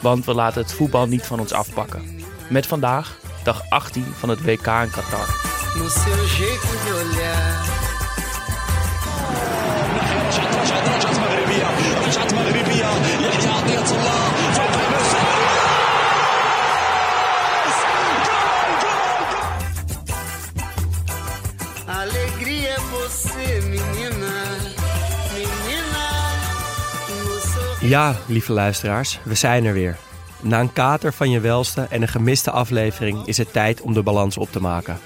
Want we laten het voetbal niet van ons afpakken. Met vandaag, dag 18 van het WK in Qatar. Ja, lieve luisteraars, we zijn er weer. Na een kater van je welste en een gemiste aflevering is het tijd om de balans op te maken.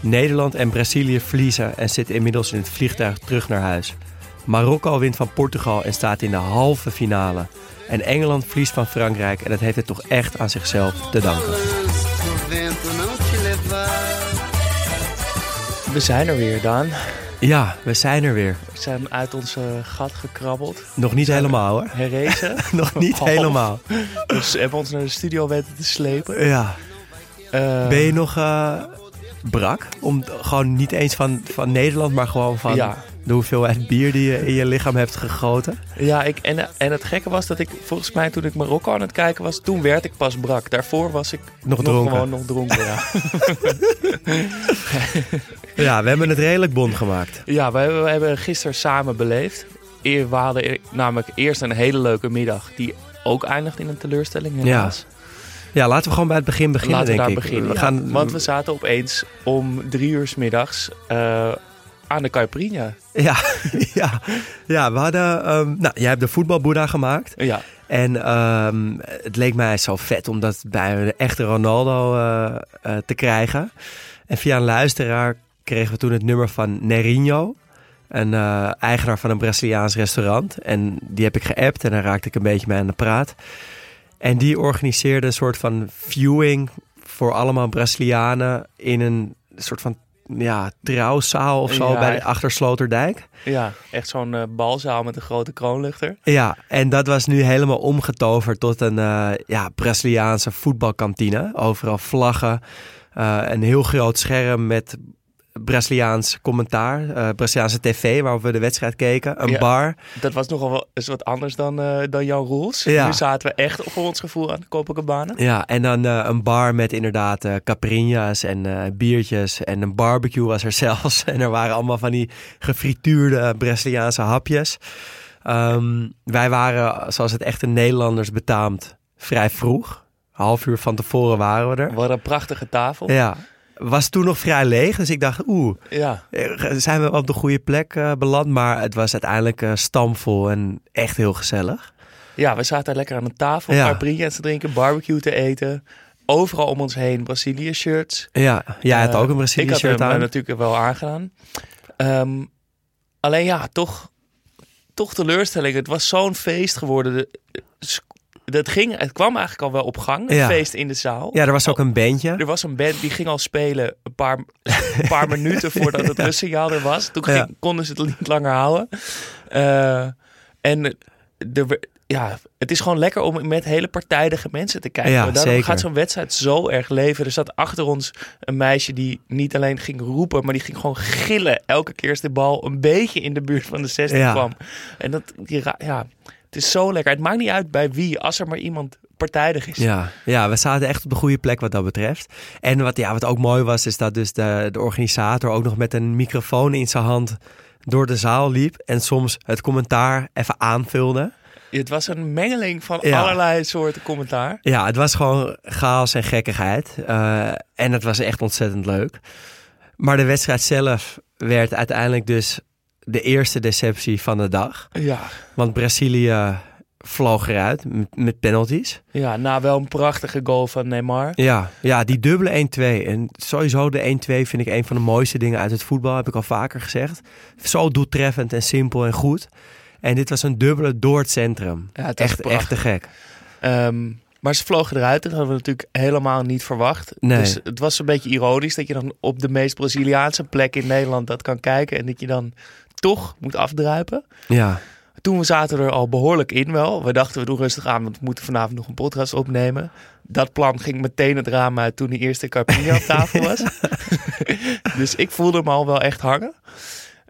Nederland en Brazilië verliezen en zitten inmiddels in het vliegtuig terug naar huis. Marokko wint van Portugal en staat in de halve finale. En Engeland verliest van Frankrijk en dat heeft het toch echt aan zichzelf te danken. We zijn er weer, Daan. Ja, we zijn er weer. We zijn uit ons eh, gat gekrabbeld. Nog niet helemaal hoor. Herrezen. Nog niet Half. helemaal. Dus we hebben ons naar de studio weten te slepen. Ja. Eh, Ben je nog eh, brak? Om gewoon niet eens van, van Nederland, maar gewoon van Ja. De hoeveelheid bier die je in je lichaam hebt gegoten? Ja, ik, en, en het gekke was dat ik volgens mij toen ik Marokko aan het kijken was, toen werd ik pas brak. Daarvoor was ik Nog dronken. gewoon nog dronken. Ja, Ja, we hebben het redelijk bond gemaakt. ja wij, hebben- wij hebben gisteren samen beleefd. We hadden e- namelijk eerst een hele leuke middag die ook eindigt in een teleurstelling helaas. Ja, laten we gewoon bij het begin beginnen, Laten we denk daar ik. beginnen. We ja. gaan, Want we zaten opeens om drie uur 's middags eh, aan de Caipirinha. ja, ja, ja, we hadden... ehm, nou, jij hebt de voetbalboeddha gemaakt. Ja, En ehm, het leek mij zo vet om dat bij een echte Ronaldo eh, eh, te krijgen. En via een luisteraar kregen we toen het nummer van Nerinho. Een eh, eigenaar van een Braziliaans restaurant. En die heb ik geappt en daar raakte ik een beetje mee aan de praat. En die organiseerde een soort van viewing voor allemaal Brazilianen in een soort van ja, trouwzaal of zo Ja, bij achter Sloterdijk. ja echt zo'n eh, balzaal met een grote kroonluchter. Ja, en dat was nu helemaal omgetoverd tot een eh, ja, Braziliaanse voetbalkantine. Overal vlaggen, eh, een heel groot scherm met Braziliaans commentaar, eh, Braziliaanse tv waarop we de wedstrijd keken, een Ja. bar. Dat was nogal wel eens wat anders dan, eh, dan jouw rules. Ja. Nu zaten we echt voor ons gevoel aan de Copacabana. Ja, en dan eh, een bar met inderdaad caipirinha's en biertjes en een barbecue was er zelfs. En er waren allemaal van die gefrituurde Braziliaanse hapjes. Ehm, wij waren, zoals het echte Nederlanders betaamt, vrij vroeg. Een half uur van tevoren waren we er. Wat een prachtige tafel. Ja, was toen nog vrij leeg. Dus ik dacht, oeh, Ja. eh, zijn we op de goede plek eh, beland? Maar het was uiteindelijk eh, stamvol en echt heel gezellig. Ja, we zaten lekker aan de tafel, Ja. caipirinha's te drinken, barbecue te eten. Overal om ons heen Brazilië shirts. Ja, jij had ook een Ik Brazilië had shirt hem eh, aan. natuurlijk wel aangedaan. Ehm, alleen ja, toch, toch teleurstelling. Het was zo'n feest geworden. De- de- Dat ging, het kwam eigenlijk al wel op gang, het Ja. feest in de zaal. Ja, er was ook een bandje. Er was een band die ging al spelen een paar, een paar minuten voordat het rustsignaal er was. Toen ging- Ja. konden ze het niet langer houden. Eh, en we- ja, het is gewoon lekker om met hele partijdige mensen te kijken. Ja, Daarom gaat zo'n wedstrijd zo erg leven. Er zat achter ons een meisje die niet alleen ging roepen, maar die ging gewoon gillen elke keer als de bal een beetje in de buurt van de 16 Ja. kwam. En dat, die, ja, het is zo lekker. Het maakt niet uit bij wie, als er maar iemand partijdig is. Ja, ja, we zaten echt op de goede plek wat dat betreft. En wat, ja, wat ook mooi was, is dat dus de, de organisator ook nog met een microfoon in zijn hand door de zaal liep. En soms het commentaar even aanvulde. Het was een mengeling van Ja. allerlei soorten commentaar. Ja, het was gewoon chaos en gekkigheid. Eh, en het was echt ontzettend leuk. Maar de wedstrijd zelf werd uiteindelijk dus de eerste deceptie van de dag. Ja. Want Brazilië vloog eruit met, met penalties. ja, na wel een prachtige goal van Neymar. Ja, ja, die dubbele 1-2. En sowieso de 1-2 vind ik een van de mooiste dingen uit het voetbal, heb ik al vaker gezegd. Zo doeltreffend en simpel en goed. En dit was een dubbele door het centrum. Ja, het echt, echt te gek. Ehm, Maar ze vlogen eruit. Dat hadden we natuurlijk helemaal niet verwacht. Nee. Dus het was een beetje ironisch dat je dan op de meest Braziliaanse plek in Nederland dat kan kijken. En dat je dan toch moet afdruipen. Ja, Toen we zaten er al behoorlijk in wel. We dachten we doen rustig aan, want we moeten vanavond nog een podcast opnemen. Dat plan ging meteen het raam uit toen die eerste Carpini op tafel was. dus ik voelde me al wel echt hangen.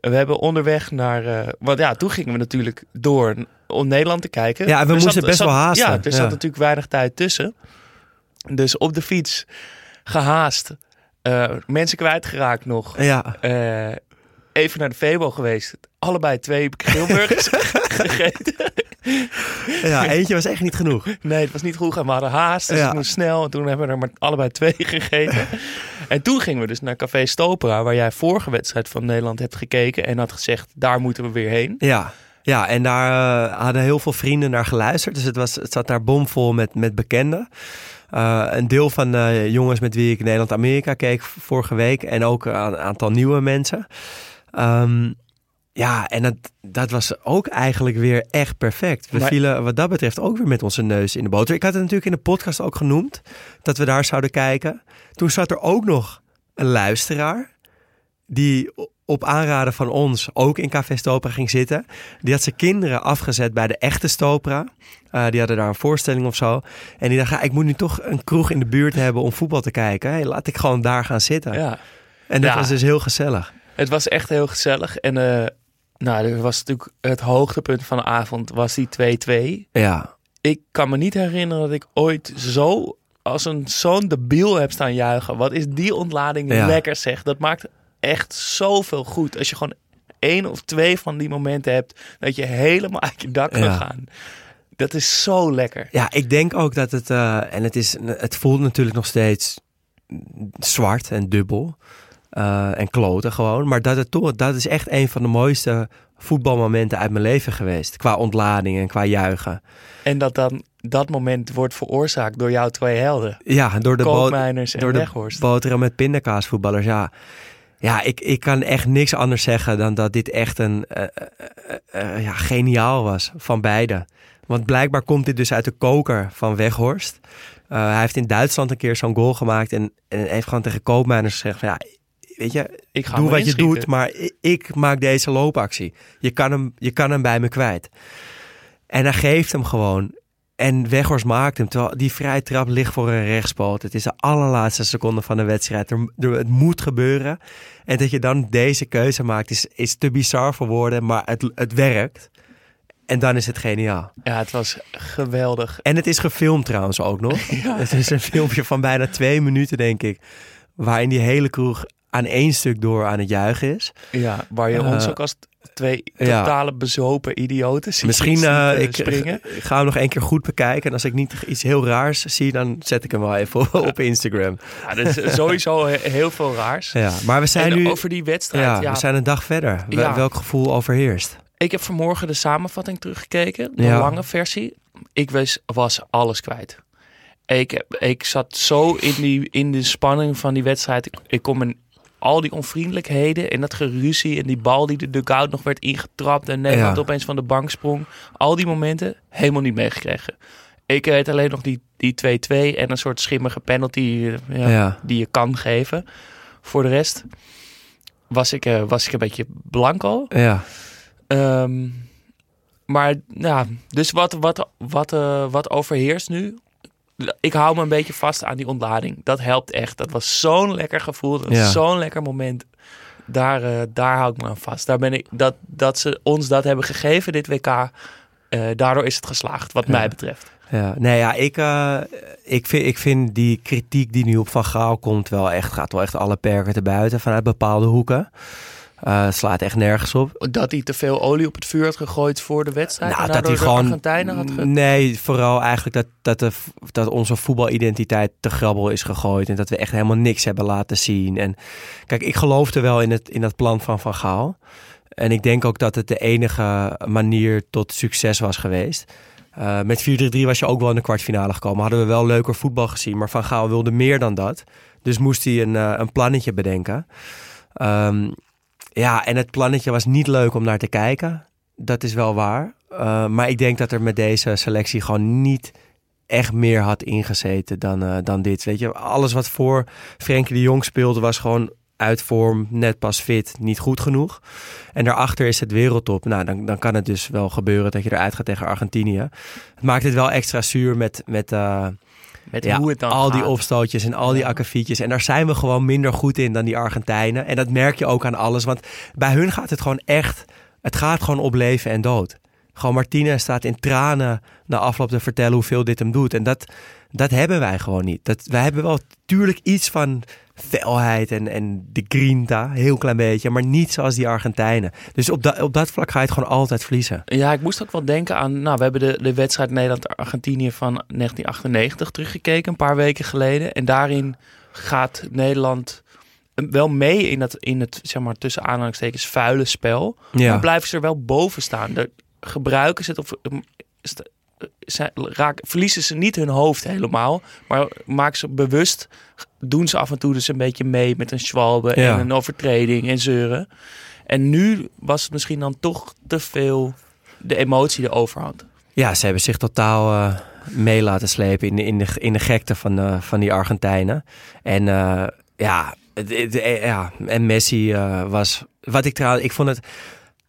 We hebben onderweg naar... eh, want ja, toen gingen we natuurlijk door om Nederland te kijken. Ja, en we Er moesten best zat- wel haasten. Ja, er Ja. zat natuurlijk weinig tijd tussen. Dus op de fiets gehaast. eh, mensen kwijtgeraakt nog. ja. Eh, even naar de Febo geweest. Allebei twee grillburgers gegeten. ja, eentje was echt niet genoeg. Nee, het was niet goed gaan. We hadden haast, dus Ja. het moest snel. En toen hebben we er maar allebei twee gegeten. en toen gingen we dus naar Café Stopera, waar jij vorige wedstrijd van Nederland hebt gekeken. En had gezegd, daar moeten we weer heen. Ja, ja en daar eh, hadden heel veel vrienden naar geluisterd. Dus het, was, het zat daar bomvol met, met bekenden. Eh, een deel van de jongens met wie ik Nederland-Amerika keek vorige week. En ook een aantal nieuwe mensen. Ehm, ja, en dat, dat was ook eigenlijk weer echt perfect. We Maar- vielen wat dat betreft ook weer met onze neus in de boter. Ik had het natuurlijk in de podcast ook genoemd. Dat we daar zouden kijken. Toen zat er ook nog een luisteraar. Die op aanraden van ons ook in Café Stopera ging zitten. Die had zijn kinderen afgezet bij de echte Stopera. Eh, die hadden daar een voorstelling of zo. En die dacht, ja, ik moet nu toch een kroeg in de buurt hebben om voetbal te kijken. Hey, laat ik gewoon daar gaan zitten. Ja, En dat Ja. was dus heel gezellig. Het was echt heel gezellig. En eh, nou, er was natuurlijk het hoogtepunt van de avond was die 2-2. Ja, Ik kan me niet herinneren dat ik ooit zo als een zo'n debiel heb staan juichen. Wat is die ontlading Ja. lekker zeg. Dat maakt echt zoveel goed. Als je gewoon één of twee van die momenten hebt dat je helemaal uit je dak kan Ja. gaan. Dat is zo lekker. ja ik denk ook dat het... eh, en het, is, het voelt natuurlijk nog steeds zwart en dubbel. Eh, en kloten gewoon. Maar dat, het toch, dat is echt een van de mooiste voetbalmomenten uit mijn leven geweest. Qua ontlading en qua juichen. En dat dan dat moment wordt veroorzaakt door jouw twee helden. Ja, door de en door de Weghorst. boterham met pindakaasvoetballers, ja. Ja, ik, ik kan echt niks anders zeggen dan dat dit echt een eh, eh, ja, geniaal was van beide. Want blijkbaar komt dit dus uit de koker van Weghorst. Hij heeft in Duitsland een keer zo'n goal gemaakt en, en heeft gewoon tegen Koopmijners gezegd van ja, weet je, Ik ga doe wat je doet, maar ik, ik maak deze loopactie. Je kan, hem, je kan hem bij me kwijt. En hij geeft hem gewoon. En Weghorst maakt hem. Terwijl die vrije trap ligt voor een rechtspoot. Het is de allerlaatste seconde van de wedstrijd. Er, er- het moet gebeuren. En dat je dan deze keuze maakt is, is te bizar voor woorden. Maar het, het werkt. En dan is het geniaal. Ja, het was geweldig. En het is gefilmd trouwens ook nog. Het is een filmpje van bijna twee minuten denk ik. Waarin die hele kroeg aan één stuk door aan het juichen is. Ja, waar je Eh, ons ook als twee ja. totale bezopen idioten ziet, Misschien eh, ik, springen. ik ga hem nog één keer goed bekijken. En als ik niet iets heel raars zie, dan zet ik hem wel even op, op Instagram. Ja, dat is sowieso he- heel veel raars. Ja, maar we zijn en nu over die wedstrijd. ja, we zijn een dag verder. Welk gevoel overheerst? Ik heb vanmorgen de samenvatting teruggekeken. De lange versie. Ik was, was alles kwijt. Ik, ik zat zo in, die, in de spanning van die wedstrijd. Ik, ik kon me al die onvriendelijkheden en dat geruzie en die bal die de dugout nog werd ingetrapt en Nederland Ja. opeens van de bank sprong. Al die momenten helemaal niet meegekregen. Ik weet alleen nog die die 2-2 en een soort schimmige penalty eh, ja, Ja. die je kan geven. Voor de rest was ik, eh, was ik een beetje blanco. Ja, Ehm, maar ja, dus wat, wat, wat, eh, wat overheerst nu? Ik hou me een beetje vast aan die ontlading. Dat helpt echt. Dat was zo'n lekker gevoel. Dat was Ja. zo'n lekker moment. Daar, eh, daar hou ik me aan vast. Daar ben ik, dat, dat ze ons dat hebben gegeven, dit WK. eh, daardoor is het geslaagd, wat Ja. mij betreft. ja. Nee, ja, ik, eh, ik, vind, ik vind die kritiek die nu op Van Gaal komt wel echt, gaat wel echt alle perken te buiten vanuit bepaalde hoeken. Eh, slaat echt nergens op. Dat hij te veel olie op het vuur had gegooid voor de wedstrijd. Nou, dat hij gewoon. Argentijnen had ge... Nee, vooral eigenlijk dat, dat, de, dat onze voetbalidentiteit te grabbel is gegooid. En dat we echt helemaal niks hebben laten zien. En kijk, ik geloofde wel in het, in dat plan van Van Gaal. En ik denk ook dat het de enige manier tot succes was geweest. Eh, met 4-3-3 was je ook wel in de kwartfinale gekomen. Hadden we wel leuker voetbal gezien. Maar Van Gaal wilde meer dan dat. Dus moest hij een, eh, een plannetje bedenken. Ehm, ja, en het plannetje was niet leuk om naar te kijken. Dat is wel waar. Uh, maar ik denk dat er met deze selectie gewoon niet echt meer had ingezeten dan, eh, dan dit. Weet je, alles wat voor Frenkie de Jong speelde was gewoon uit vorm, net pas fit, niet goed genoeg. En daarachter is het wereldtop. Nou, dan, dan kan het dus wel gebeuren dat je eruit gaat tegen Argentinië. Het maakt het wel extra zuur met, met, uh, Met ja, hoe het dan al die opstootjes en al die akkefietjes. En daar zijn we gewoon minder goed in dan die Argentijnen. En dat merk je ook aan alles. Want bij hun gaat het gewoon echt... Het gaat gewoon op leven en dood. Gewoon Martinez staat in tranen na afloop te vertellen hoeveel dit hem doet. En dat, dat hebben wij gewoon niet. Dat, wij hebben wel natuurlijk iets van felheid en, en de grinta. Heel klein beetje. Maar niet zoals die Argentijnen. Dus op, da, op dat vlak ga je het gewoon altijd verliezen. Ja, ik moest ook wel denken aan. Nou, we hebben de, de wedstrijd Nederland-Argentinië van 1998 teruggekeken, een paar weken geleden. En daarin gaat Nederland wel mee in het, in het zeg maar, tussen aanhalingstekens vuile spel. Ja. Maar blijven ze er wel boven staan. De, gebruiken ze het of zijn, raak, verliezen ze niet hun hoofd helemaal. Maar maken ze bewust, doen ze af en toe dus een beetje mee met een schwalbe Ja. en een overtreding en zeuren. En nu was het misschien dan toch te veel de emotie de overhand. Ja, ze hebben zich totaal eh, mee laten slepen in de, in de, in de gekte van, eh, van die Argentijnen. En eh, ja, ja, en Messi was. Wat ik trouwens, ik vond het.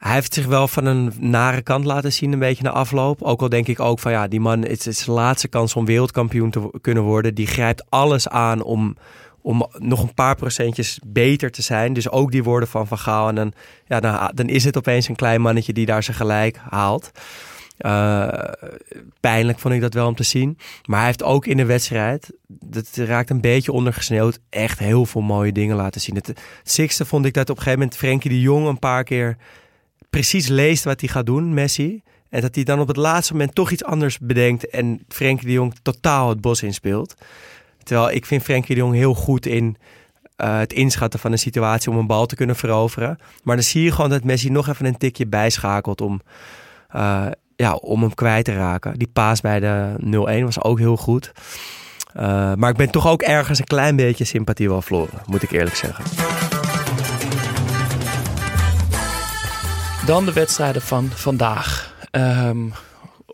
Hij heeft zich wel van een nare kant laten zien, een beetje na afloop. Ook al denk ik ook van ja, die man, het is zijn laatste kans om wereldkampioen te kunnen worden. Die grijpt alles aan om, om nog een paar procentjes beter te zijn. Dus ook die woorden van Van Gaal. En dan, ja, dan, dan is het opeens een klein mannetje die daar zijn gelijk haalt. Eh, pijnlijk vond ik dat wel om te zien. Maar hij heeft ook in de wedstrijd, dat raakt een beetje ondergesneeuwd, echt heel veel mooie dingen laten zien. Het, het sixte vond ik dat op een gegeven moment Frenkie de Jong een paar keer precies leest wat hij gaat doen, Messi. En dat hij dan op het laatste moment toch iets anders bedenkt en Frenkie de Jong totaal het bos inspeelt. Terwijl ik vind Frenkie de Jong heel goed in eh, het inschatten van een situatie om een bal te kunnen veroveren. Maar dan zie je gewoon dat Messi nog even een tikje bijschakelt om, eh, ja, om hem kwijt te raken. Die paas bij de 0-1 was ook heel goed. Eh, maar ik ben toch ook ergens een klein beetje sympathie wel verloren, moet ik eerlijk zeggen. Dan de wedstrijden van vandaag. Ehm,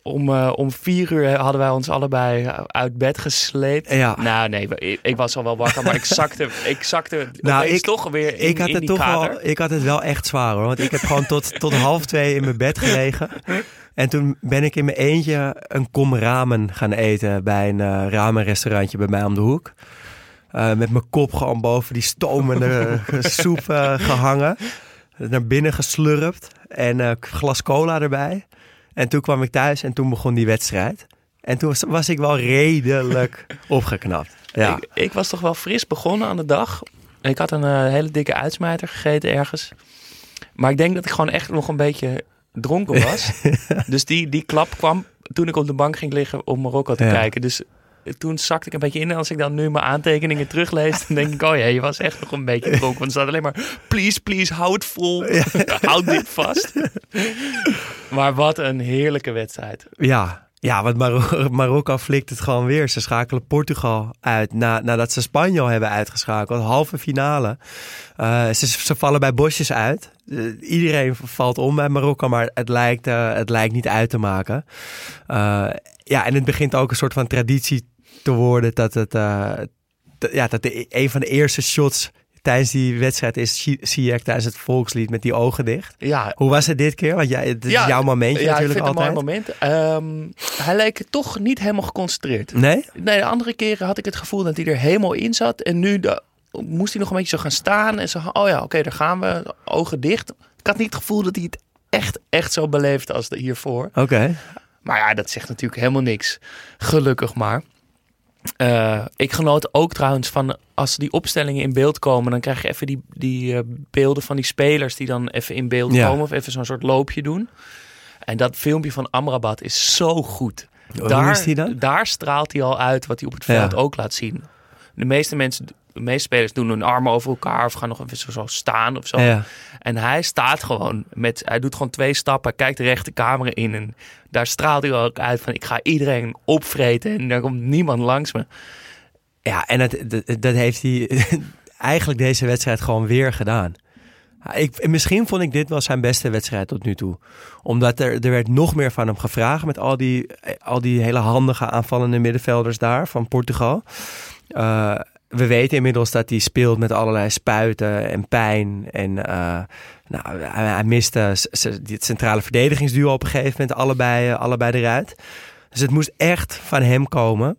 om, eh, om vier uur hadden wij ons allebei uit bed gesleept. Ja. Nou nee, ik, ik was al wel wakker, maar ik zakte, ik zakte Nou, ik- toch weer in, ik, had in het die toch kater. wel, ik had het wel echt zwaar hoor. Want ik heb gewoon tot, tot half twee in mijn bed gelegen. En toen ben ik in mijn eentje een kom ramen gaan eten bij een eh ramenrestaurantje bij mij om de hoek. Eh, met mijn kop gewoon boven die stomende soep eh, gehangen. Naar binnen geslurpt. En een glas cola erbij. En toen kwam ik thuis en toen begon die wedstrijd. En toen was, was ik wel redelijk opgeknapt. Ja. Ik, ik was toch wel fris begonnen aan de dag. Ik had een eh, hele dikke uitsmijter gegeten ergens. Maar ik denk dat ik gewoon echt nog een beetje dronken was. dus die, die klap kwam toen ik op de bank ging liggen om Marokko te Ja. kijken. Dus eh, toen zakte ik een beetje in. En als ik dan nu mijn aantekeningen teruglees, dan denk ik, oh ja, je was echt nog een beetje dronken. Want er staat alleen maar, please, please, hou het vol. Houd dit vast. maar wat een heerlijke wedstrijd. Ja, ja want Maro- Marokko flikt het gewoon weer. Ze schakelen Portugal uit na, nadat ze Spanje al hebben uitgeschakeld. Halve finale. Eh, ze, ze vallen bij bosjes uit. Eh, iedereen valt om bij Marokko, maar het lijkt, eh, het lijkt niet uit te maken. Ja, en het begint ook een soort van traditie te worden dat het... eh, ja, dat de, een van de eerste shots tijdens die wedstrijd is Zie- Ziyech tijdens het volkslied met die ogen dicht. Ja, Hoe was het dit keer? Want jij, het is Ja, jouw momentje ja, natuurlijk altijd. mooi moment. Ehm, hij leek toch niet helemaal geconcentreerd. Nee? Nee, de andere keren had ik het gevoel dat hij er helemaal in zat. En nu de- moest hij nog een beetje zo gaan staan. En zo, oh ja, oké, daar gaan we. Ogen dicht. Ik had niet het gevoel dat hij het echt, echt zo beleefde als de hiervoor. Oké. Maar ja, dat zegt natuurlijk helemaal niks. Gelukkig maar. Eh, ik genoot ook trouwens van als die opstellingen in beeld komen, dan krijg je even die, die eh, beelden van die spelers die dan even in beeld Ja. komen of even zo'n soort loopje doen. En dat filmpje van Amrabat is zo goed. Dan? daar straalt hij al uit wat hij op het Ja. veld ook laat zien. De meeste mensen, de meeste spelers doen hun armen over elkaar of gaan nog even zo, staan of zo. Ja. En hij staat gewoon met, hij doet gewoon twee stappen, kijkt de rechte camera in en daar straalt hij ook uit van ik ga iedereen opvreten en daar komt niemand langs me. Ja, en dat, dat heeft hij eigenlijk deze wedstrijd gewoon weer gedaan. Ik, misschien vond ik dit wel zijn beste wedstrijd tot nu toe. Omdat er, er werd nog meer van hem gevraagd met al die, al die hele handige aanvallende middenvelders daar van Portugal. Uh, we weten inmiddels dat hij speelt met allerlei spuiten en pijn. En uh, nou, hij, miste het centrale verdedigingsduo op een gegeven moment allebei, uh, allebei eruit. Dus het moest echt van hem komen.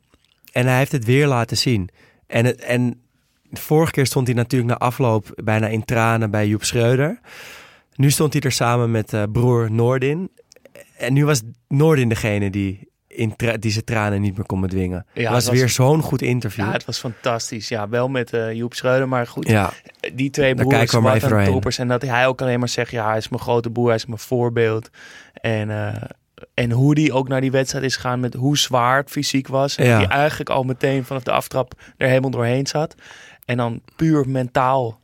En hij heeft het weer laten zien. En, het, en de vorige keer stond hij natuurlijk na afloop bijna in tranen bij Joep Schreuder. Nu stond hij er samen met uh, broer Noordin. En nu was Noordin degene die, in die zijn tranen niet meer kon bedwingen. Ja, was, was weer zo'n goed interview. Ja, het was fantastisch. Ja, wel met uh, Joep Schreuder, maar goed. Ja. Die twee broers waren toppers. En dat hij ook alleen maar zegt, ja, hij is mijn grote broer, hij is mijn voorbeeld. En... Uh, en hoe die ook naar die wedstrijd is gegaan met hoe zwaar het fysiek was. En ja. die eigenlijk al meteen vanaf de aftrap er helemaal doorheen zat. En dan puur mentaal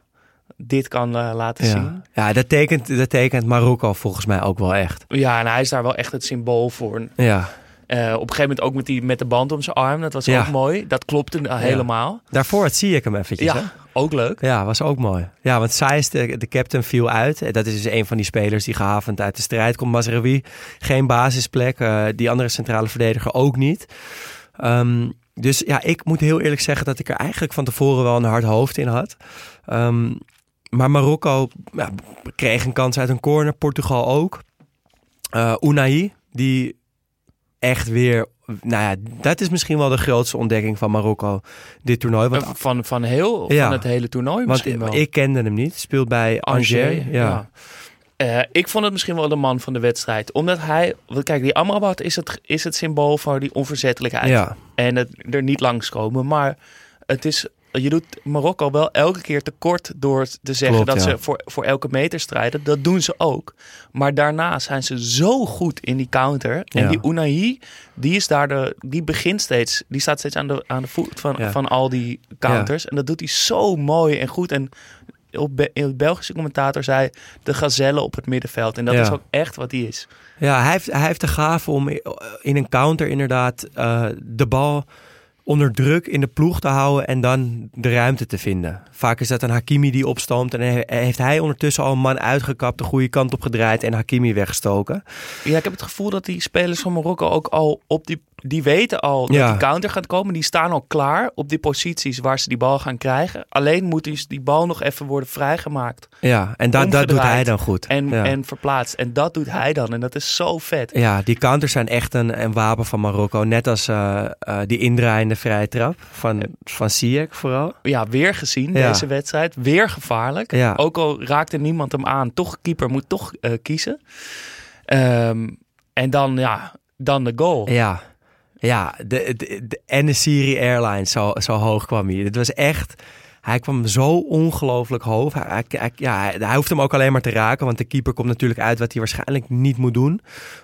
dit kan uh, laten ja. zien. Ja, dat tekent, dat tekent Marokko volgens mij ook wel echt. Ja, en hij is daar wel echt het symbool voor. Ja. Uh, op een gegeven moment ook met, die, met de band om zijn arm. Dat was ook mooi. Dat klopte uh, helemaal. Daarvoor zie ik hem eventjes. Ja, hè? ook leuk. Ja, was ook mooi. Ja, want Saïs, de, de captain, viel uit. Dat is dus een van die spelers die gehavend uit de strijd komt. Mazraoui, geen basisplek. Uh, die andere centrale verdediger ook niet. Um, dus ja, ik moet heel eerlijk zeggen dat ik er eigenlijk van tevoren wel een hard hoofd in had. Um, maar Marokko ja, kreeg een kans uit een corner. Portugal ook. Uh, Unai, die echt weer... Nou ja, dat is misschien wel de grootste ontdekking van Marokko, dit toernooi. Want, van, van, heel, ja, van het hele toernooi misschien want wel. ik kende hem niet. Speelt bij Angers. Angers ja. ja. Uh, ik vond het misschien wel de man van de wedstrijd. Omdat hij... Kijk, die Amrabat is het, is het symbool voor die onverzettelijkheid. Ja. En het er niet langskomen. Maar het is... Je doet Marokko wel elke keer tekort door te zeggen Klopt, dat ja. ze voor, voor elke meter strijden. Dat doen ze ook. Maar daarna zijn ze zo goed in die counter. En Ja. die Unai, die is daar de, die begint steeds, die staat steeds aan de, aan de voet van, Ja. van al die counters. En dat doet hij zo mooi en goed. En op Be- de Belgische commentator zei de gazelle op het middenveld. En dat Ja. is ook echt wat hij is. Ja, hij heeft, hij heeft de gave om in een counter inderdaad eh, de bal onder druk in de ploeg te houden en dan de ruimte te vinden. Vaak is dat een Hakimi die opstoomt en he- heeft hij ondertussen al een man uitgekapt, de goede kant op gedraaid en Hakimi weggestoken. Ja, ik heb het gevoel dat die spelers van Marokko ook al op die... Die weten al dat Ja. die counter gaat komen. Die staan al klaar op die posities waar ze die bal gaan krijgen. Alleen moet dus die bal nog even worden vrijgemaakt. Ja, en dat, dat doet hij dan goed. En, ja. en verplaatst. En dat doet hij dan. En dat is zo vet. Ja, die counters zijn echt een, een wapen van Marokko. Net als eh, eh, die indraaiende vrije trap van, van Ziyech vooral. Ja, weer gezien Ja. deze wedstrijd. Weer gevaarlijk. Ja. Ook al raakte niemand hem aan. Toch, keeper moet toch eh, kiezen. Ehm, en dan, ja, dan de goal. Ja, ja de, de, de, en de Siri Airlines, zo, zo hoog kwam hij. Het was echt... Hij kwam zo ongelooflijk hoog. Hij, ja, hij, hij hoeft hem ook alleen maar te raken. Want de keeper komt natuurlijk uit wat hij waarschijnlijk niet moet doen.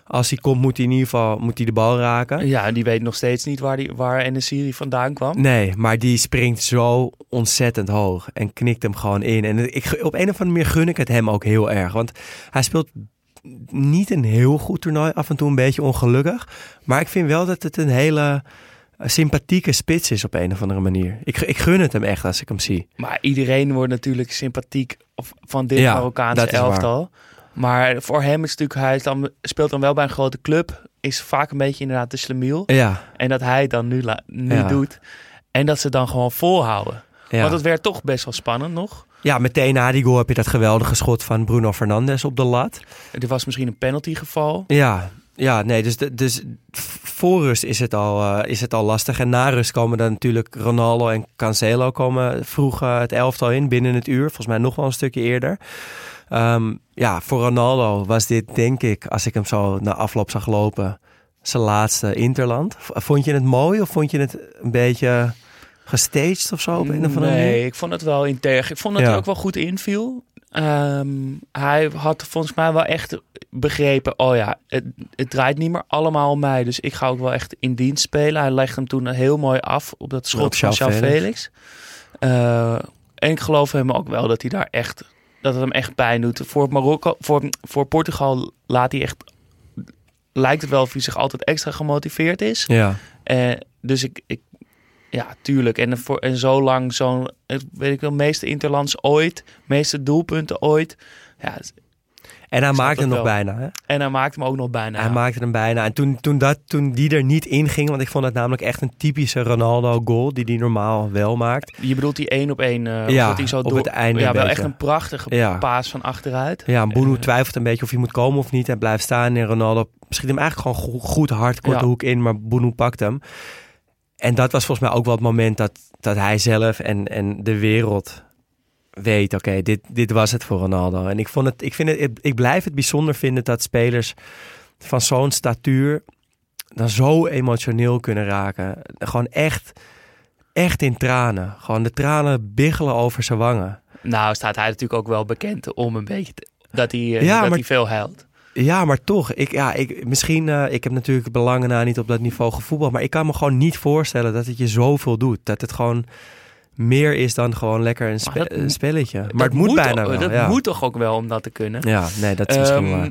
Als hij komt, moet hij in ieder geval moet hij de bal raken. Ja, en die weet nog steeds niet waar, die, waar Enesiri vandaan kwam. Nee, maar die springt zo ontzettend hoog. En knikt hem gewoon in. En ik, op een of andere manier gun ik het hem ook heel erg. Want hij speelt niet een heel goed toernooi. Af en toe een beetje ongelukkig. Maar ik vind wel dat het een hele eh, sympathieke spits is op een of andere manier. Ik, ik gun het hem echt als ik hem zie. Maar iedereen wordt natuurlijk sympathiek of- van dit Ja, Marokkaanse waar. elftal. Maar voor hem is het natuurlijk, hij is dan, speelt dan wel bij een grote club. Is vaak een beetje inderdaad de slemiel. Ja, En dat hij het dan nu, nu Ja. doet. En dat ze dan gewoon volhouden. ja. Want het werd toch best wel spannend nog. Ja, meteen na die goal heb je dat geweldige schot van Bruno Fernandes op de lat. Er was misschien een penaltygeval. Ja, ja nee, dus, dus voor rust is het, al, eh, is het al lastig. En na rust komen dan natuurlijk Ronaldo en Cancelo komen vroeg eh, het elftal in binnen het uur. Volgens mij nog wel een stukje eerder. Ehm, ja, voor Ronaldo was dit denk ik, als ik hem zo na afloop zag lopen, zijn laatste Interland. Vond je het mooi of vond je het een beetje gestaged of zo op een of andere manier? Nee, ik vond het wel integer. Ik vond dat Ja. hij ook wel goed inviel. Ehm, hij had volgens mij wel echt begrepen, oh ja, het, het draait niet meer allemaal om mij. Dus ik ga ook wel echt in dienst spelen. Hij legde hem toen heel mooi af op dat schot Op van João Felix. Felix. Eh, en ik geloof hem ook wel dat hij daar echt, dat het hem echt pijn doet. Voor Marokko, voor, voor Portugal laat hij echt, lijkt het wel of hij zich altijd extra gemotiveerd is. Ja, Eh, dus ik, ik, Ja, tuurlijk. En, voor, en zo lang, zo'n, weet ik wel, meeste interlands ooit, meeste doelpunten ooit. Ja, En hij maakte hem nog bijna. Hè? en hij maakte hem ook nog bijna. Hij ja. maakte hem bijna. En toen, toen, dat, toen die er niet in ging, want ik vond het namelijk echt een typische Ronaldo-goal, die hij normaal wel maakt. Je bedoelt die één op één. eh, Ja, hij zo op het einde Ja, wel beetje. echt een prachtige Ja. paas van achteruit. Ja, Boenu Eh, twijfelt een beetje of hij moet komen of niet. Hij blijft staan en Ronaldo schiet hem eigenlijk gewoon go- goed hard, korte Ja. hoek in, maar Boenu pakt hem. En dat was volgens mij ook wel het moment dat, dat hij zelf en, en de wereld weet, oké, dit, dit was het voor Ronaldo. En ik, vond het, ik, vind het, ik blijf het bijzonder vinden dat spelers van zo'n statuur dan zo emotioneel kunnen raken. Gewoon echt, echt in tranen. Gewoon de tranen biggelen over zijn wangen. Nou staat hij natuurlijk ook wel bekend om een beetje te- dat hij, Ja, dat maar- hij veel huilt. Ja, maar toch. Ik, ja, ik, misschien, eh, ik heb natuurlijk belangen na niet op dat niveau gevoetbald. Maar ik kan me gewoon niet voorstellen dat het je zoveel doet. Dat het gewoon meer is dan gewoon lekker een, spe- Maar dat- een spelletje. Maar het moet, bijna wel. Dat ja. moet toch ook wel om dat te kunnen. Ja, nee, dat is misschien Ehm, waar.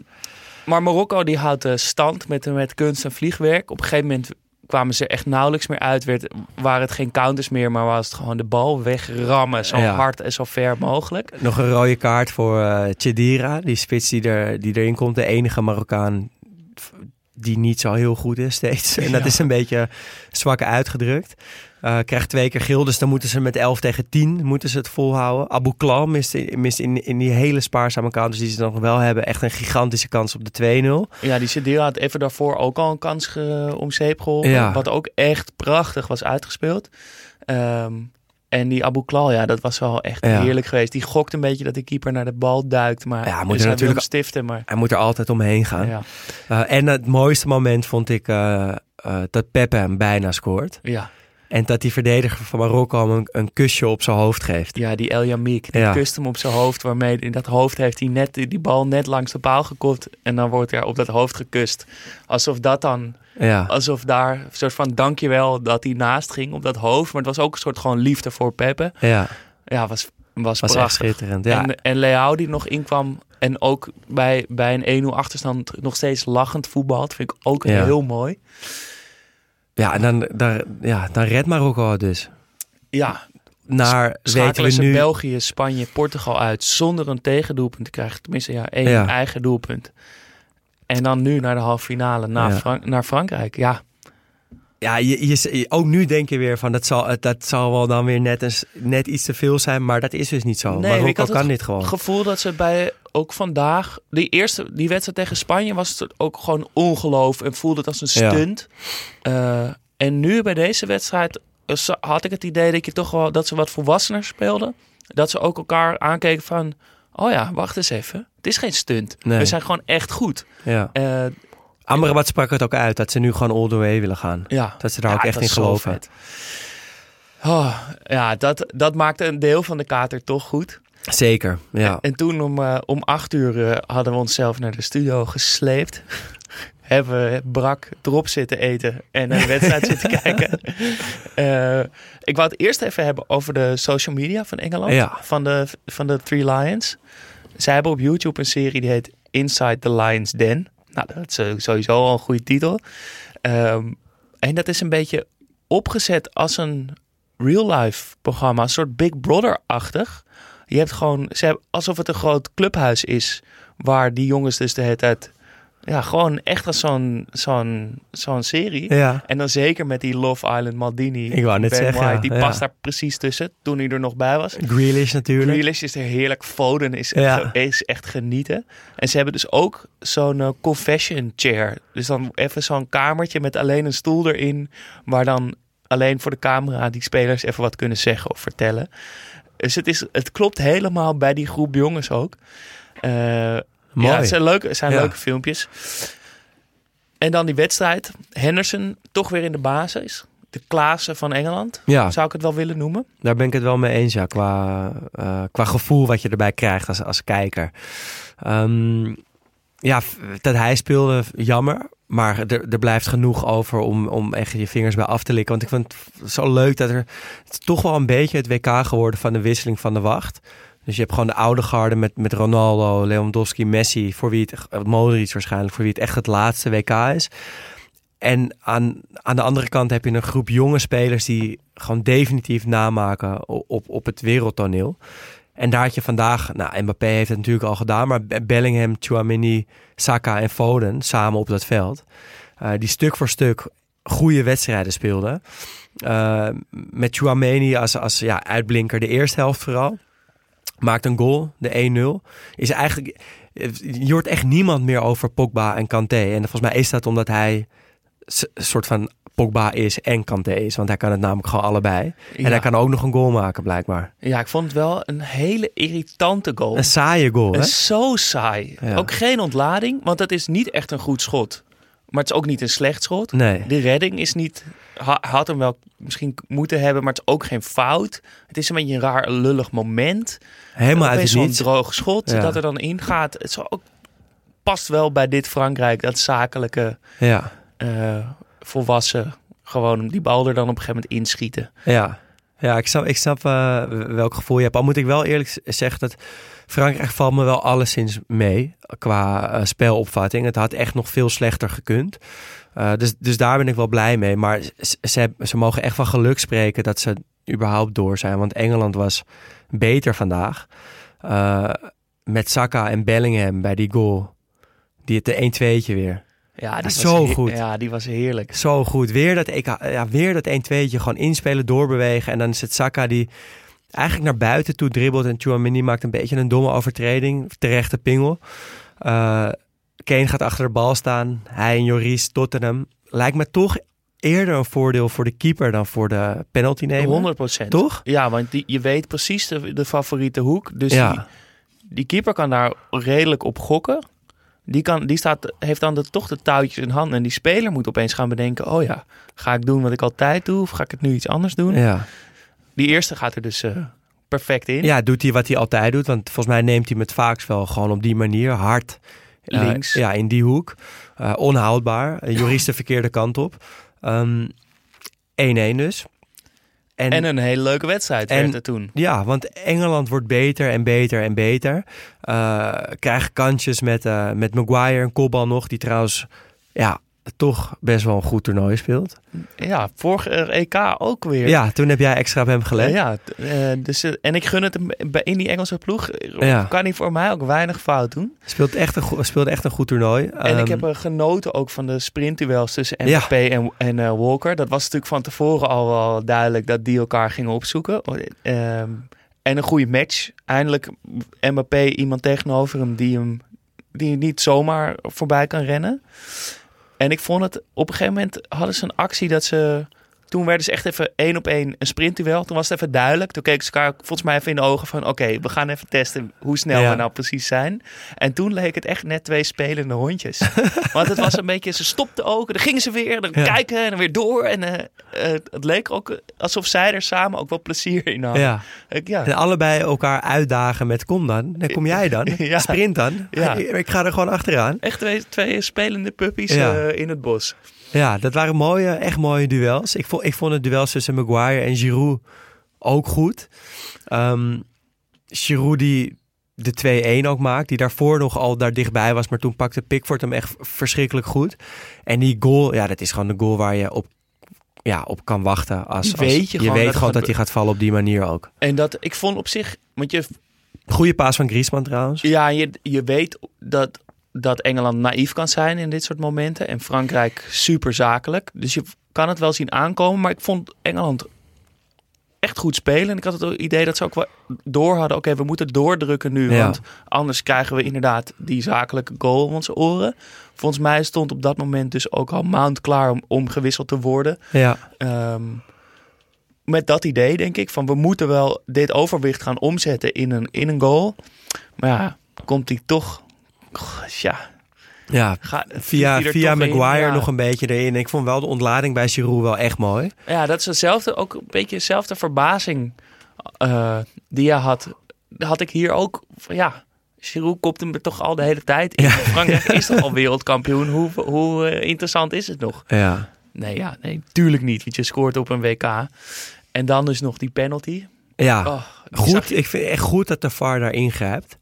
Maar Marokko die houdt eh, stand met, met kunst en vliegwerk. Op een gegeven moment kwamen ze echt nauwelijks meer uit. Werd, waren het geen counters meer, maar was het gewoon de bal wegrammen. Zo Ja. hard en zo ver mogelijk. Nog een rode kaart voor eh Chedira. Die spits die, er, die erin komt. De enige Marokkaan die niet zo heel goed is steeds. En dat Ja. is een beetje zwak uitgedrukt. Eh, krijgt twee keer geel, dus dan moeten ze met 11 tegen 10 moeten ze het volhouden. Abu Klal mist, in- mist in, in die hele spaarzame counters die ze nog wel hebben echt een gigantische kans op de 2-0. Ja, die Sedira had even daarvoor ook al een kans om zeep geholpen. Ja. Wat ook echt prachtig was uitgespeeld. Ehm, en die Abu Klal, ja, dat was wel echt Ja. heerlijk geweest. Die gokt een beetje dat de keeper naar de bal duikt. Maar Ja, moet dus er natuurlijk- stiften, maar... Hij moet er altijd omheen gaan. Ja, Eh, en het mooiste moment vond ik eh, eh, dat Pepe hem bijna scoort. ja. En dat die verdediger van Marokko hem een, een kusje op zijn hoofd geeft. ja die El Yamik, die Ja. kust hem op zijn hoofd. Waarmee in dat hoofd heeft hij net die bal net langs de paal gekopt. En dan wordt er op dat hoofd gekust. Alsof dat dan, Ja. alsof daar een soort van dankjewel dat hij naast ging op dat hoofd. Maar het was ook een soort gewoon liefde voor Pepe. Ja, Ja, was, was, was echt prachtig. schitterend. Ja. En, en Leao die nog inkwam en ook bij, bij een 1-0 achterstand nog steeds lachend voetbalt. Vind ik ook Ja. heel mooi. Ja, en dan, dan, ja, dan redt Marokko het dus. Ja, Naar, weten schakelen we nu... België, Spanje, Portugal uit zonder een tegendoelpunt te krijgen. Tenminste, ja, één Ja. eigen doelpunt. En dan nu naar de halve finale, naar, Ja. Frank- naar Frankrijk. Ja, Ja, je, je, ook nu denk je weer van, dat zal, dat zal wel dan weer net, eens, net iets te veel zijn. Maar dat is dus niet zo. Nee, ik Marokko het kan dit gewoon. gevoel dat ze bij ook vandaag, die eerste, die wedstrijd tegen Spanje was het ook gewoon ongeloof en voelde het als een Ja. stunt. Eh, en nu bij deze wedstrijd eh, had ik het idee dat je toch wel dat ze wat volwassener speelden. Dat ze ook elkaar aankeken van, oh ja, wacht eens even, het is geen stunt. Nee. We zijn gewoon echt goed. Ja. Amrabat sprak het ook uit, dat ze nu gewoon all the way willen gaan. ja. Dat ze daar Ja, ook echt in geloven. Oh, ja, dat, dat maakte een deel van de kater toch goed. Zeker, ja. En toen om, eh, om acht uur eh, hadden we onszelf naar de studio gesleept. Hebben we brak erop zitten eten en de wedstrijd zitten kijken. Eh, ik wou het eerst even hebben over de social media van Engeland. Ja. Van, de, van de Three Lions. Zij hebben op YouTube een serie die heet Inside the Lions Den. Nou, dat is sowieso al een goede titel. Ehm, en dat is een beetje opgezet als een real-life programma. Een soort Big Brother-achtig. Je hebt gewoon, ze hebben, alsof het een groot clubhuis is. Waar die jongens dus de hele tijd. Ja, gewoon echt als zo'n zo'n zo'n serie. Ja, En dan zeker met die Love Island Maldini. Ik wou net Ben zeggen, White, ja, die ja. past daar precies tussen. Toen hij er nog bij was. Grealish natuurlijk. Grealish is er heerlijk. Foden is, Ja. is echt genieten. En ze hebben dus ook zo'n eh, confession chair. Dus dan even zo'n kamertje met alleen een stoel erin. Waar dan alleen voor de camera die spelers even wat kunnen zeggen of vertellen. Dus het, is, het klopt helemaal bij die groep jongens ook. Eh, Mooi. Ja, het zijn leuke, het zijn Ja. leuke filmpjes. En dan die wedstrijd. Henderson toch weer in de basis. De Klaassen van Engeland. Ja, Zou ik het wel willen noemen. daar ben ik het wel mee eens, ja, qua, eh, qua gevoel wat je erbij krijgt als, als kijker. Ehm, ja, dat hij speelde, jammer. Maar er, er blijft genoeg over om, om echt je vingers bij af te likken. Want ik vind het zo leuk dat er... Het is toch wel een beetje het WK geworden van de wisseling van de wacht. Dus je hebt gewoon de oude garde met, met Ronaldo, Lewandowski, Messi... voor wie het, Modric waarschijnlijk, voor wie het echt het laatste WK is. en aan, aan de andere kant heb je een groep jonge spelers die gewoon definitief namaken op, op het wereldtoneel. En daar had je vandaag, nou Mbappé heeft het natuurlijk al gedaan, maar Be- Bellingham, Chouameni, Saka en Foden samen op dat veld. eh, die stuk voor stuk goede wedstrijden speelden. Eh, met Chouameni als, als ja, uitblinker de eerste helft vooral. Maakt een goal, de 1-0. Is eigenlijk, je hoort echt niemand meer over Pogba en Kanté. En volgens mij is dat omdat hij een soort van Pogba is en Kanté is. Want hij kan het namelijk gewoon allebei. En hij kan ook nog een goal maken, blijkbaar. Ja, ik vond het wel een hele irritante goal. Een saaie goal, hè? Zo saai. Ja. Ook geen ontlading, want het is niet echt een goed schot. Maar het is ook niet een slecht schot. Nee. De redding is niet... ha- had hem wel misschien moeten hebben, maar het is ook geen fout. Het is een beetje een raar, lullig moment. Helemaal uit het niets. droog schot Ja. dat er dan ingaat. Het is ook, past wel bij dit Frankrijk, dat zakelijke, Ja, eh, volwassen... Gewoon die bal er dan op een gegeven moment inschieten. ja. Ja, ik snap, ik snap eh, welk gevoel je hebt. Al moet ik wel eerlijk zeggen dat Frankrijk valt me wel alleszins mee qua eh, spelopvatting. Het had echt nog veel slechter gekund. Eh, dus, dus daar ben ik wel blij mee. Maar ze, ze mogen echt van geluk spreken dat ze überhaupt door zijn. Want Engeland was beter vandaag. Met Saka en Bellingham bij die goal. Die het de 1-2'tje weer. Ja, die was zo goed. Ja, die was heerlijk. Zo goed. Weer dat, EK, ja, weer dat 1-2'tje gewoon inspelen, doorbewegen. En dan is het Saka die eigenlijk naar buiten toe dribbelt. En Chouamini maakt een beetje een domme overtreding. Terechte pingel. Eh Kane gaat achter de bal staan. Hij en Joris, Tottenham. Lijkt me toch eerder een voordeel voor de keeper dan voor de penalty nemen. 100 procent. Toch? Ja, want die, je weet precies de, de favoriete hoek. Dus Ja. die, die keeper kan daar redelijk op gokken. Die, kan, die staat, heeft dan de, toch de touwtjes in handen. En die speler moet opeens gaan bedenken... oh ja, ga ik doen wat ik altijd doe? Of ga ik het nu iets anders doen? Ja. Die eerste gaat er dus eh, perfect in. ja, doet hij wat hij altijd doet. Want volgens mij neemt hij met vaaks wel gewoon op die manier hard Links. ja, in die hoek. Eh, onhoudbaar. Uh, Joris de verkeerde kant op. Ehm, 1-1 dus. En, En een hele leuke wedstrijd En- werd het toen. ja, want Engeland wordt beter en beter en beter. Eh krijgt kansjes met, eh, met Maguire, een kopbal nog. Die trouwens ja, toch best wel een goed toernooi speelt. Ja, vorige EK ook weer. Ja, toen heb jij extra op hem gelet. Ja, eh, dus, eh, en ik gun het hem bij- in die Engelse ploeg. Ja. Kan hij voor mij ook weinig fout doen. Speelt echt een, speelde echt een goed toernooi. En ik Ehm, heb er genoten ook van de sprintduels tussen Ja. Mbappé en, en eh, Walker. Dat was natuurlijk van tevoren al wel duidelijk dat die elkaar gingen opzoeken. Ehm, en een goede match. Eindelijk Mbappé iemand tegenover hem die hem die niet zomaar voorbij kan rennen. En ik vond het op een gegeven moment hadden ze een actie dat ze. Toen werden ze echt even één op één een sprintduel. Toen was het even duidelijk. Toen keken ze elkaar volgens mij even in de ogen van... oké, we gaan even testen hoe snel Ja. we nou precies zijn. En toen leek het echt net twee spelende hondjes. Want het was een beetje... Ze stopten ook, dan gingen ze weer, dan Ja. kijken en dan weer door. En eh, eh, het leek ook alsof zij er samen ook wel plezier in hadden. ja. Ik, ja. En allebei elkaar uitdagen met kom dan. Dan kom jij dan. Ja. Sprint dan. Ja. Ik ga er gewoon achteraan. Echt twee, twee spelende puppies eh, in het bos. Ja, dat waren mooie, echt mooie duels. Ik vond, ik vond het duel tussen Maguire en Giroud ook goed. Ehm Giroud die de 2-1 ook maakt. Die daarvoor nog al daar dichtbij was. Maar toen pakte Pickford hem echt verschrikkelijk goed. En die goal, ja, dat is gewoon de goal waar je op, ja, op kan wachten. Als, als- weet je gewoon weet dat gewoon dat hij gaat vallen op die manier ook. En dat, ik vond op zich... Want je, Goeie paas van Griezmann trouwens. Ja, je, je weet dat, dat Engeland naïef kan zijn in dit soort momenten. En Frankrijk super zakelijk. Dus je kan het wel zien aankomen. Maar ik vond Engeland echt goed spelen. En ik had het idee dat ze ook wel door hadden. Oké, we moeten doordrukken nu. Ja. Want anders krijgen we inderdaad die zakelijke goal om onze oren. Volgens mij stond op dat moment dus ook al Mount klaar om, om gewisseld te worden. Ja, Ehm, met dat idee denk ik van we moeten wel dit overwicht gaan omzetten in een, in een goal. Maar ja, komt hij toch... Ja, ja. ga, Via, via in? Maguire nog een beetje erin. Ik vond wel de ontlading bij Giroud wel echt mooi. Ja, dat is hetzelfde, ook een beetje dezelfde verbazing eh, die je had. Had ik hier ook ja. Giroud kopt hem er toch al de hele tijd in. Ja. Frankrijk is toch al wereldkampioen. Hoe, hoe eh, interessant is het nog? Ja, Nee, ja, nee, tuurlijk niet. Want je scoort op een WK. En dan dus nog die penalty. ja. Oh, goed. je- Ik vind echt goed dat de VAR daar ingrijpt.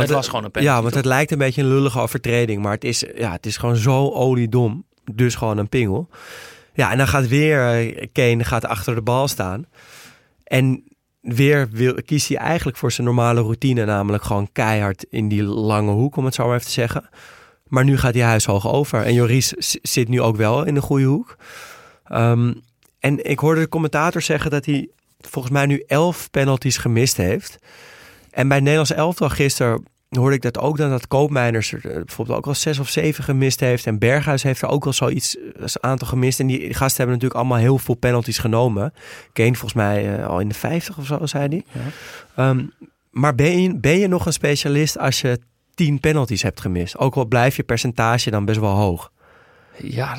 Het was gewoon een penalty. Ja, want toch? het lijkt een beetje een lullige overtreding. Maar het is, ja, het is gewoon zo oliedom. Dus gewoon een pingel. Ja, en dan gaat weer eh, Kane gaat achter de bal staan. En weer wil, kiest hij eigenlijk voor zijn normale routine, namelijk gewoon keihard in die lange hoek, om het zo maar even te zeggen. Maar nu gaat hij huishoog over. En Joris zit nu ook wel in de goede hoek. Ehm, en ik hoorde de commentator zeggen dat hij volgens mij nu elf penalties gemist heeft. En bij Nederlands elftal gisteren hoorde ik dat ook dan dat Koopmeiners er eh, bijvoorbeeld ook wel zes of zeven gemist heeft. En Berghuis heeft er ook wel zoiets, eh, een aantal gemist. En die gasten hebben natuurlijk allemaal heel veel penalties genomen. Kane volgens mij eh, al in de 50 of zo, zei hij. Ja. Ehm, maar ben je, ben je nog een specialist als je tien penalties hebt gemist? Ook al blijft je percentage dan best wel hoog. Ja,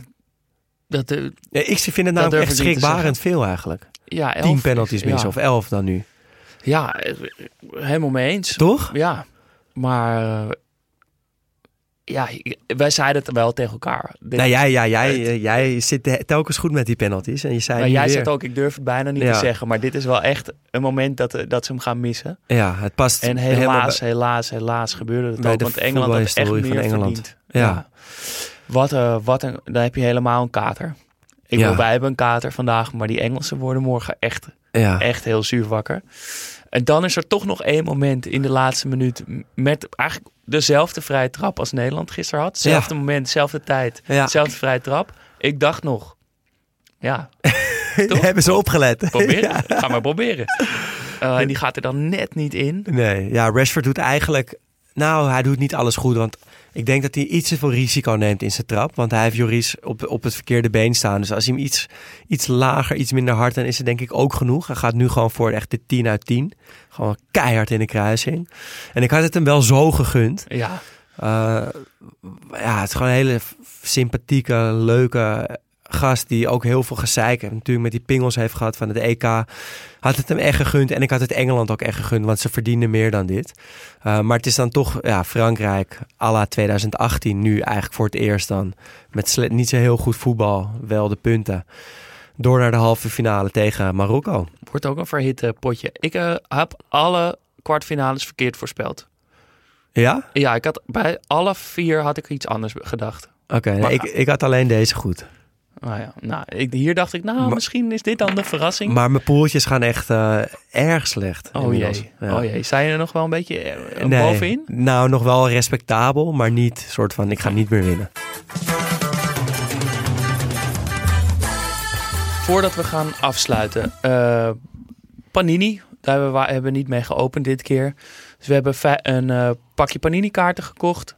dat, eh, Ja, ik vind het namelijk echt schrikbarend veel eigenlijk. ja elf Tien penalties is- missen ja. of elf dan nu. Ja, eh, helemaal mee eens. Toch? Ja, maar eh, ja, wij zeiden het wel tegen elkaar. Dit- Nou, jij, ja, jij, eh, jij zit te- telkens goed met die penalties. En je zei maar nu jij zegt ook, ik durf het bijna niet Ja. te zeggen, maar dit is wel echt een moment dat, dat ze hem gaan missen. Ja, het past En helaas, helaas, helaas gebeurde het ook, want Engeland had echt meer van Engeland. verdiend. Ja. Wat, wat een, dan heb je helemaal een kater. Ik wil, wij hebben een kater vandaag, maar die Engelsen worden morgen echt ja. echt heel zuur wakker. En dan is er toch nog één moment in de laatste minuut met eigenlijk dezelfde vrije trap als Nederland gisteren had. Hetzelfde moment, dezelfde tijd, Ja. dezelfde vrije trap. Ik dacht nog, ja, toch? Hebben ze opgelet? proberen. Ga maar proberen. Uh, en die gaat er dan net niet in. Nee, ja, Rashford doet eigenlijk... Nou, hij doet niet alles goed, want ik denk dat hij iets te veel risico neemt in zijn trap. Want hij heeft Joris op, op het verkeerde been staan. Dus als hij hem iets, iets lager, iets minder hard, dan is het denk ik ook genoeg. Hij gaat nu gewoon voor echt de 10 uit 10. Gewoon keihard in de kruising. En ik had het hem wel zo gegund. Ja, Uh, ja, het is gewoon een hele sympathieke, leuke gast die ook heel veel gezeik. Natuurlijk met die pingels heeft gehad van het EK. Had het hem echt gegund en ik had het Engeland ook echt gegund, want ze verdienen meer dan dit. Uh, maar het is dan toch ja, Frankrijk à la 2018 nu eigenlijk voor het eerst dan. Met niet zo heel goed voetbal, wel de punten. Door naar de halve finale tegen Marokko. wordt ook een verhitte potje. Ik eh, heb alle kwartfinales verkeerd voorspeld. Ja? Ja, ik had bij alle vier had ik iets anders gedacht. Oké, ik, ik had alleen deze goed. Nou ja, nou, ik, hier dacht ik, nou, Maar- misschien is dit dan de verrassing. Maar mijn poeltjes gaan echt uh, erg slecht. oh inmiddels. jee, Ja. oh jee. Zijn er nog wel een beetje eh, Nee, bovenin? Nou, nog wel respectabel, maar niet soort van ik ga niet meer winnen. Voordat we gaan afsluiten, eh, Panini, daar hebben we hebben we niet mee geopend dit keer. Dus we hebben een eh, pakje Panini kaarten gekocht.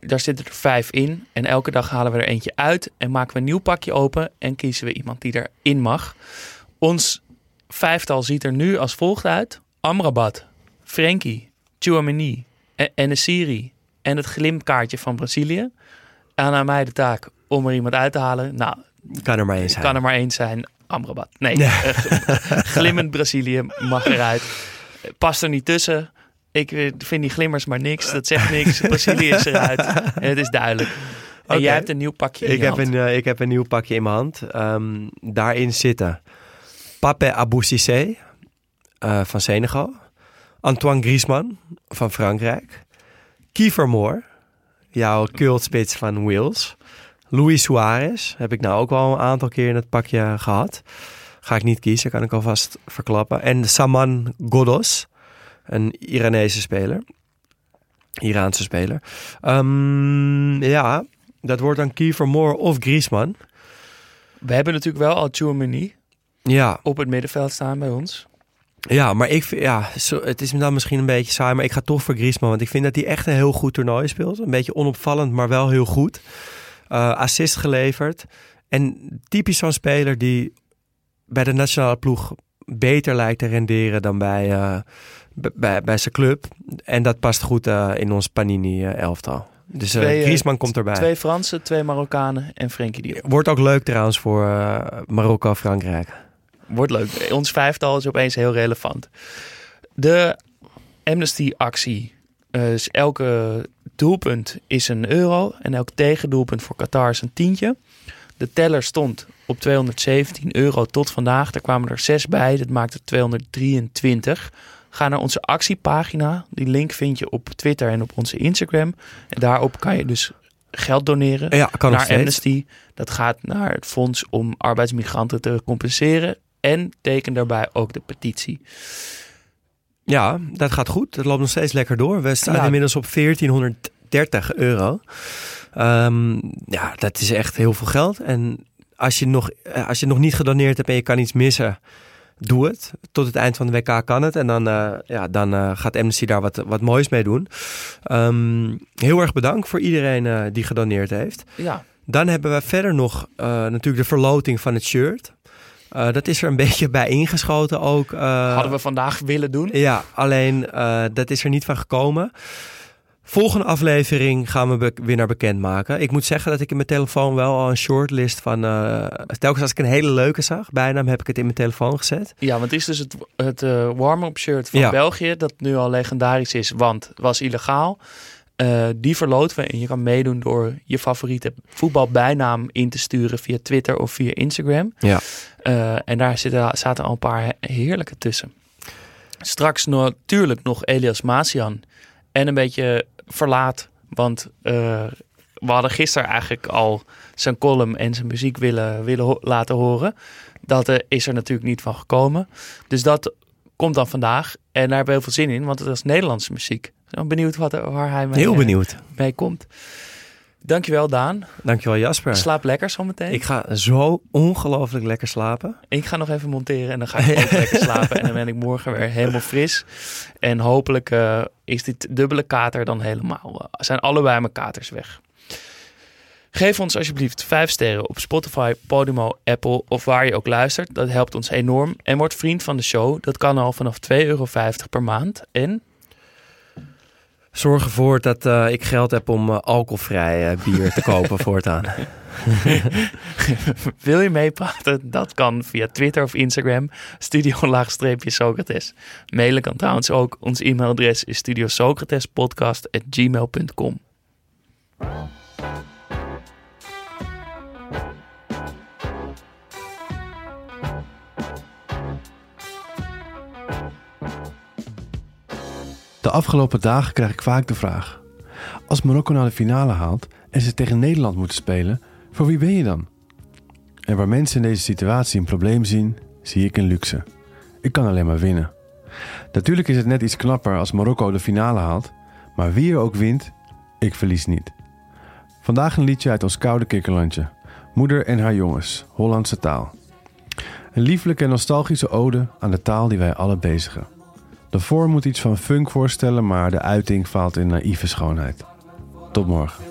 Daar zitten er vijf in. En elke dag halen we er eentje uit en maken we een nieuw pakje open en kiezen we iemand die erin mag. Ons vijftal ziet er nu als volgt uit. Amrabat, Frenkie, Chouameni en Enesiri en het glimkaartje van Brazilië. En aan mij de taak om er iemand uit te halen. Nou, Kan er maar één zijn. kan er maar één zijn. Amrabat. Nee, eh, glimmend Brazilië mag eruit. Past er niet tussen. Ik eh, vind die glimmers maar niks. Dat zegt niks. Brazilië is eruit. En het is duidelijk. En jij hebt een nieuw pakje in Ik je heb, hand. een, eh, ik heb een nieuw pakje in mijn hand. Ehm, daarin zitten Pape Abou Cissé eh, van Senegal. Antoine Griezmann van Frankrijk. Kiefer Moore, jouw cultspits van Wales. Luis Suarez heb ik nou ook al een aantal keer in het pakje gehad. Ga ik niet kiezen, kan ik alvast verklappen. En Saman Godos, een Iranese speler. Iraanse speler. Ehm, ja, dat wordt dan Kiefer Moore of Griezmann. We hebben natuurlijk wel al Chouameni Ja, op het middenveld staan bij ons. ja maar ik vind, ja, het is dan misschien een beetje saai, maar ik ga toch voor Griezmann. Want ik vind dat hij echt een heel goed toernooi speelt. Een beetje onopvallend, maar wel heel goed. Eh, assist geleverd. En typisch zo'n speler die bij de nationale ploeg beter lijkt te renderen dan bij, eh, bij, bij zijn club. En dat past goed eh, in ons Panini-elftal. Dus eh, Twee, eh, Griezmann komt erbij. Twee Fransen, twee Marokkanen en Frenkie Jong. Wordt ook leuk trouwens voor eh, Marokko-Frankrijk. Wordt leuk. Ons vijftal is opeens heel relevant. De Amnesty-actie. dus elke doelpunt is een euro. En elk tegendoelpunt voor Qatar is een tientje. De teller stond op 217 euro tot vandaag. Er kwamen er zes bij. Dat maakt het 223. Ga naar onze actiepagina. Die link vind je op Twitter en op onze Instagram. En daarop kan je dus geld doneren Ja, kan naar. Amnesty. Dat gaat naar het fonds om arbeidsmigranten te compenseren. En teken daarbij ook de petitie. Ja, dat gaat goed. Het loopt nog steeds lekker door. We staan Ja. inmiddels op 1430 euro. Ehm, ja, dat is echt heel veel geld. En als je, nog, eh, als je nog niet gedoneerd hebt en je kan iets missen, doe het. Tot het eind van de WK kan het. En dan, eh, ja, dan eh, gaat Amnesty daar wat, wat moois mee doen. Ehm, heel erg bedankt voor iedereen eh, die gedoneerd heeft. Ja, Dan hebben we verder nog natuurlijk de verloting van het shirt. Dat is er een beetje bij ingeschoten ook. hadden we vandaag willen doen. ja, alleen dat is er niet van gekomen. Volgende aflevering gaan we weer naar bekend maken. Ik moet zeggen dat ik in mijn telefoon wel al een shortlist van... eh, telkens als ik een hele leuke zag, bijna heb ik het in mijn telefoon gezet. Ja, want het is dus het, het eh, warm-up shirt van Ja. België, dat nu al legendarisch is, want was illegaal. Eh, die verloten we en je kan meedoen door je favoriete voetbalbijnaam in te sturen via Twitter of via Instagram. Ja. En daar zitten, zaten al een paar he- heerlijke tussen. Straks natuurlijk nog Elias Masian en een beetje verlaat, want eh, we hadden gisteren eigenlijk al zijn column en zijn muziek willen, willen ho- laten horen. Dat eh, is er natuurlijk niet van gekomen. Dus dat komt dan vandaag. En daar hebben we heel veel zin in, want het is Nederlandse muziek. Ik ben benieuwd wat, waar hij mee, Heel eh, benieuwd. mee komt. Dankjewel Daan. Dankjewel Jasper. Slaap lekker zometeen. Ik ga zo ongelooflijk lekker slapen. Ik ga nog even monteren en dan ga ik ook lekker slapen. En dan ben ik morgen weer helemaal fris. En hopelijk eh, is dit dubbele kater dan helemaal. eh, zijn allebei mijn katers weg. Geef ons alsjeblieft 5 sterren op Spotify, Podimo, Apple of waar je ook luistert. Dat helpt ons enorm. En word vriend van de show. Dat kan al vanaf 2,50 euro per maand. En Zorg ervoor dat eh, ik geld heb om eh, alcoholvrij eh, bier te kopen voortaan. wil je meepraten? Dat kan via Twitter of Instagram. Studio-Socrates. Mailen kan trouwens ook. Ons e-mailadres is studiosocratespodcast.gmail.com De afgelopen dagen krijg ik vaak de vraag: Als Marokko naar de finale haalt en ze tegen Nederland moeten spelen, voor wie ben je dan? En waar mensen in deze situatie een probleem zien, zie ik een luxe. Ik kan alleen maar winnen. Natuurlijk is het net iets knapper als Marokko de finale haalt, maar wie er ook wint, ik verlies niet. Vandaag een liedje uit ons koude kikkerlandje. Moeder en haar jongens, Hollandse taal. Een lieflijke en nostalgische ode aan de taal die wij alle bezigen. De vorm moet iets van funk voorstellen, maar de uiting faalt in naïeve schoonheid. Tot morgen.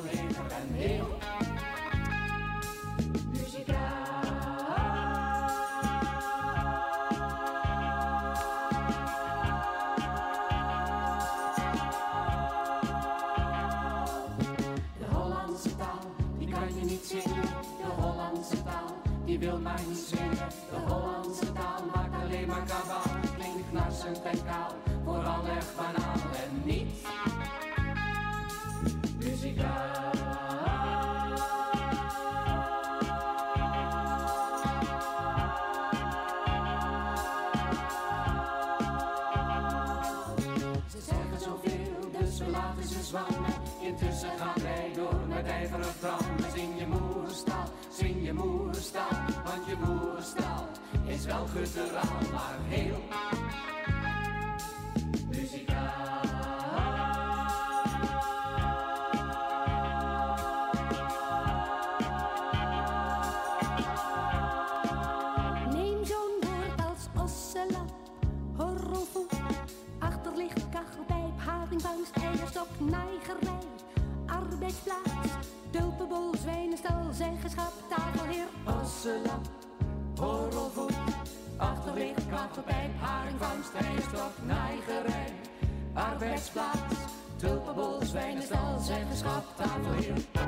Arbeidsplaats, tulpenbol, zwijnenstal, zeggenschap, tafelheer.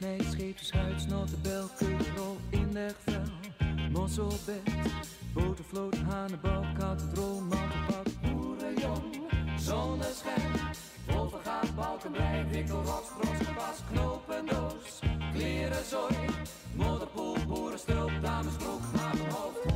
Hete schuitsnoten, belkrol, inlegvel, mosselbed, botervloot, hanenbal, kattenrol, mantelpak, boerenjong, zonneschijn, wolvergaat, balkenbrei, wikkelrots, brosgebas, knopendoos, klerenzooi, modderpoel, boerenstulp, damesbroek, havenhoofd.